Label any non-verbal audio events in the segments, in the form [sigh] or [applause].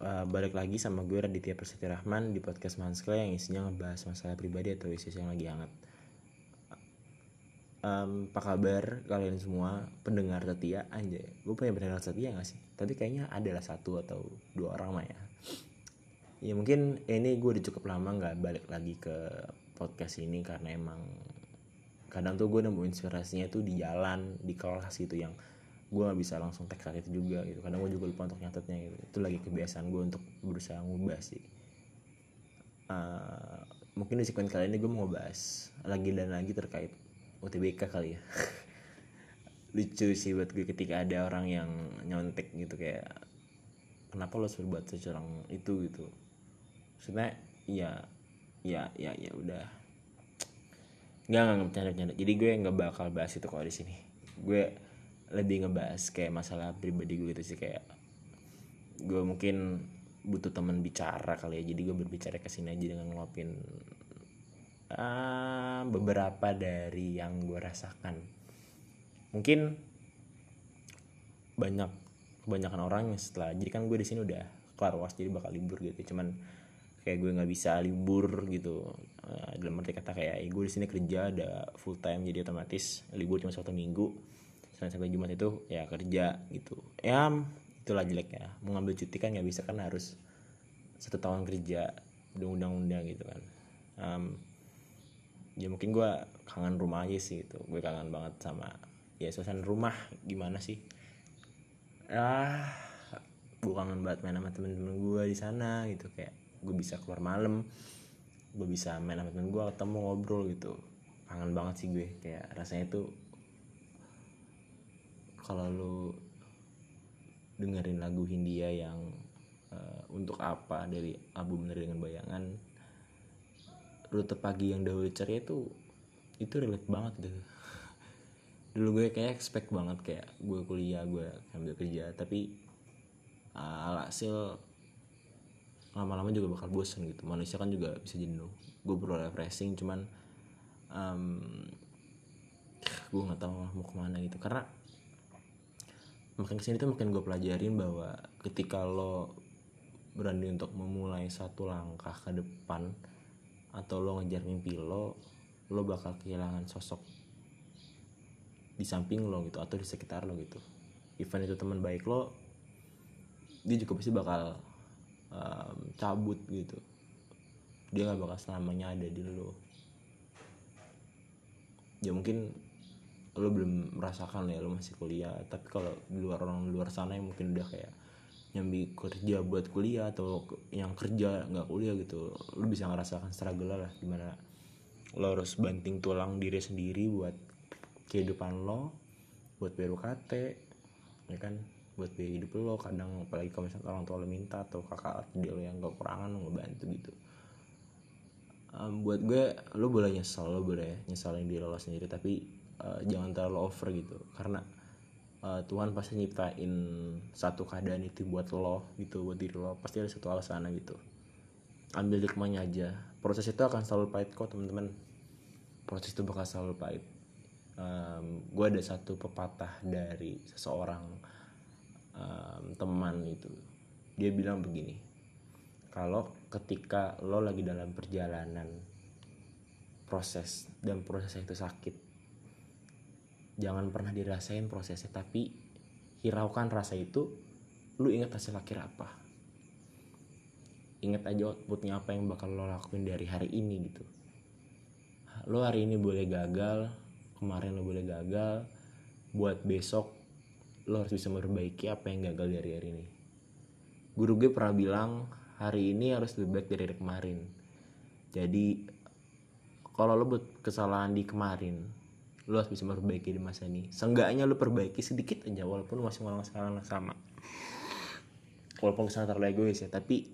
uh, balik lagi sama gue Raditya Prasetya Rahman di podcast Manskla yang isinya ngebahas masalah pribadi atau isu yang lagi hangat. Um, apa kabar kalian semua pendengar setia aja? Gue punya pendengar setia gak sih? Tapi kayaknya adalah satu atau dua orang mah ya. Ya mungkin ini gue udah cukup lama nggak balik lagi ke podcast ini karena emang kadang tuh gue nemu inspirasinya tuh di jalan di kelas gitu yang gue gak bisa langsung teks saat itu juga gitu. Kadang gue juga lupa untuk nyatetnya gitu. Itu lagi kebiasaan gue untuk berusaha ngubah sih. Uh, mungkin di segmen kali ini gue mau ngebahas lagi dan lagi terkait UTBK kali ya. [laughs] Lucu sih buat gue ketika ada orang yang nyontek gitu kayak kenapa lo suruh buat secerang itu? gitu. Maksudnya ya ya ya ya udah. Nggak nggak bercanda bercanda jadi gue nggak bakal bahas itu kalau di sini. Gue lebih ngebahas kayak masalah pribadi gue gitu sih kayak gue mungkin butuh teman bicara kali ya jadi gue berbicara ke sini aja dengan ngeluapin uh, beberapa dari yang gue rasakan. Mungkin banyak kebanyakan orang yang setelah jadi kan gue di sini udah kelar was jadi bakal libur gitu cuman kayak gue nggak bisa libur gitu. Uh, dalam arti kata kayak gue di sini kerja ada full time jadi otomatis libur cuma satu minggu Senin sampai Jumat itu ya kerja gitu. Ya itulah jeleknya. Mau ngambil cuti kan nggak bisa kan harus satu tahun kerja undang-undang gitu kan. Um, ya mungkin gue kangen rumah aja sih gitu. Gue kangen banget sama ya suasana rumah gimana sih? Ah gue kangen banget main sama temen-temen gue di sana gitu. Kayak gue bisa keluar malam gue bisa main sama temen gue ketemu ngobrol gitu. Kangen banget sih gue. Kayak rasanya tuh kalau lu dengerin lagu Hindia yang uh, untuk apa dari album dari dengan bayangan rute pagi yang dahulu ceria itu itu relate banget gitu. [laughs] Dulu gue kayak expect banget kayak gue kuliah gue ambil kerja tapi uh, alhasil lama-lama juga bakal bosan gitu. Manusia kan juga bisa jenuh. Gue perlu refreshing cuman um, gue nggak tahu mau ke mana gitu. Karena makin ke sini tuh makin gue pelajarin bahwa ketika lo berani untuk memulai satu langkah ke depan atau lo ngejar mimpi lo lo bakal kehilangan sosok di samping lo gitu atau di sekitar lo gitu. Even itu teman baik lo dia juga pasti bakal um, cabut gitu. Dia nggak bakal selamanya ada di lo. Ya mungkin lo belum merasakan ya lo masih kuliah. Tapi kalau di luar orang luar sana yang mungkin udah kayak nyambi kerja buat kuliah atau yang kerja nggak kuliah gitu lo bisa ngerasakan struggle lah. Gimana lo harus banting tulang diri sendiri buat kehidupan lo buat bayar UKT ya kan? Buat biaya hidup lo. Kadang apalagi kalau misalnya orang tua lo minta atau kakak dia lo yang gak kurangan lo ngebantu gitu. Um, buat gue lo boleh nyesal lo boleh nyesalin diri lo sendiri. Tapi uh, jangan terlalu over gitu. Karena uh, Tuhan pasti nyiptain satu keadaan itu buat lo gitu buat diri lo. Pasti ada satu alasan gitu. Ambil hikmahnya aja. Proses itu akan selalu pahit kok teman-teman. Proses itu bakal selalu pahit. Um, gue ada satu pepatah dari seseorang um, teman itu. Dia bilang begini kalau ketika lo lagi dalam perjalanan proses dan prosesnya itu sakit jangan pernah dirasain prosesnya tapi hiraukan rasa itu lu ingat hasil akhir apa? Ingat aja outputnya apa yang bakal lo lakuin dari hari ini gitu. Lo hari ini boleh gagal kemarin lo boleh gagal buat besok lo harus bisa memperbaiki apa yang gagal dari hari ini. Guru gue pernah bilang hari ini harus lebih baik dari kemarin. Jadi kalau lo buat kesalahan di kemarin lo harus bisa memperbaiki di masa ini. Seenggaknya lo perbaiki sedikit aja walaupun masih ngulang kesalahan yang sama. Walaupun kesalahan terlalu egois ya tapi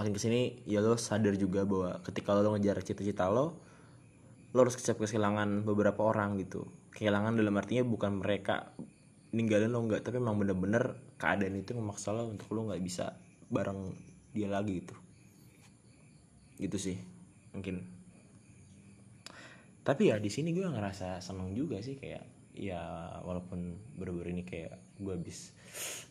makin ke sini ya lo sadar juga bahwa ketika lo ngejar cita-cita lo lo harus kecap kehilangan beberapa orang gitu. Kehilangan dalam artinya bukan mereka ninggalin lo nggak tapi emang bener-bener keadaan itu memaksa lo untuk lo nggak bisa bareng dia lagi gitu. Gitu sih mungkin tapi ya di sini gue ngerasa seneng juga sih kayak ya walaupun baru-baru ini kayak gue habis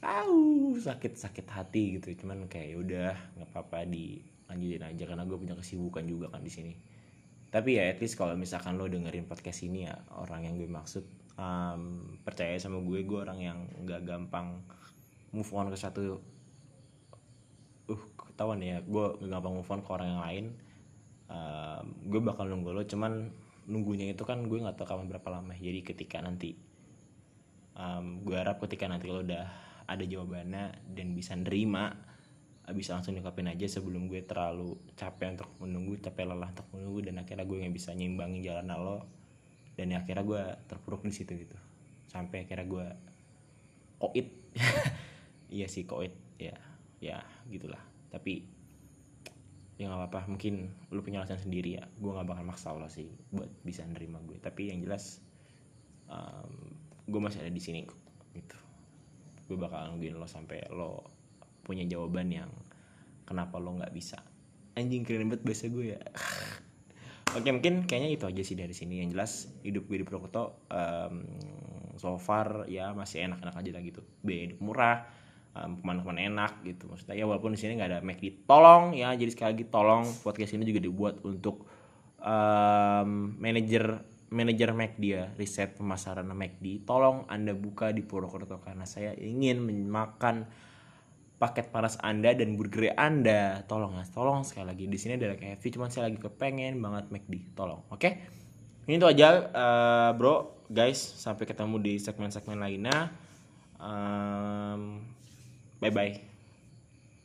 au sakit sakit hati gitu. Cuman kayak ya udah nggak apa-apa dilanjutin aja. Karena gue punya kesibukan juga kan di sini. Tapi ya at least kalau misalkan lo dengerin podcast ini ya orang yang gue maksud um, percaya sama gue gue orang yang nggak gampang move on ke satu uh ketahuan ya gue nggak gampang move on ke orang yang lain um, gue bakal nunggu lo. Cuman nunggunya itu kan gue nggak tahu kapan berapa lama. Jadi ketika nanti um, gue harap ketika nanti lo udah ada jawabannya dan bisa nerima bisa langsung diungkapin aja sebelum gue terlalu capek untuk menunggu capek lelah untuk menunggu dan akhirnya gue nggak bisa nyimbangin jalan lo. Dan ya akhirnya gue terpuruk di situ gitu. Sampai akhirnya gue koit. [laughs] Iya sih koit. Ya ya gitulah. Tapi ya nggak apa-apa. Mungkin lu punya alasan sendiri ya. Gue nggak bakal maksa lo sih buat bisa nerima gue. Tapi yang jelas um, gue masih ada di sini kok gitu. Gue bakal nungguin lo sampai lo punya jawaban yang kenapa lo nggak bisa. Anjing keren banget bahasa gue ya. [laughs] Oke mungkin kayaknya itu aja sih dari sini. Yang jelas hidup gue di Purwokerto um, so far ya masih enak-enak aja lah gitu. B hidup murah um, ke mana-kemana enak gitu maksudnya ya walaupun di sini nggak ada McD tolong ya jadi sekali lagi tolong podcast ini juga dibuat untuk um, manajer manajer McD ya riset pemasaran McD tolong anda buka di Purwokerto karena saya ingin makan paket panas Anda dan burger Anda. Tolong ya, tolong sekali lagi. Di sini ada KFC, cuman saya lagi kepengen banget McD. Tolong, oke? Okay? Ini tuh aja, uh, bro, guys. Sampai ketemu di segmen-segmen lainnya. Um, bye bye.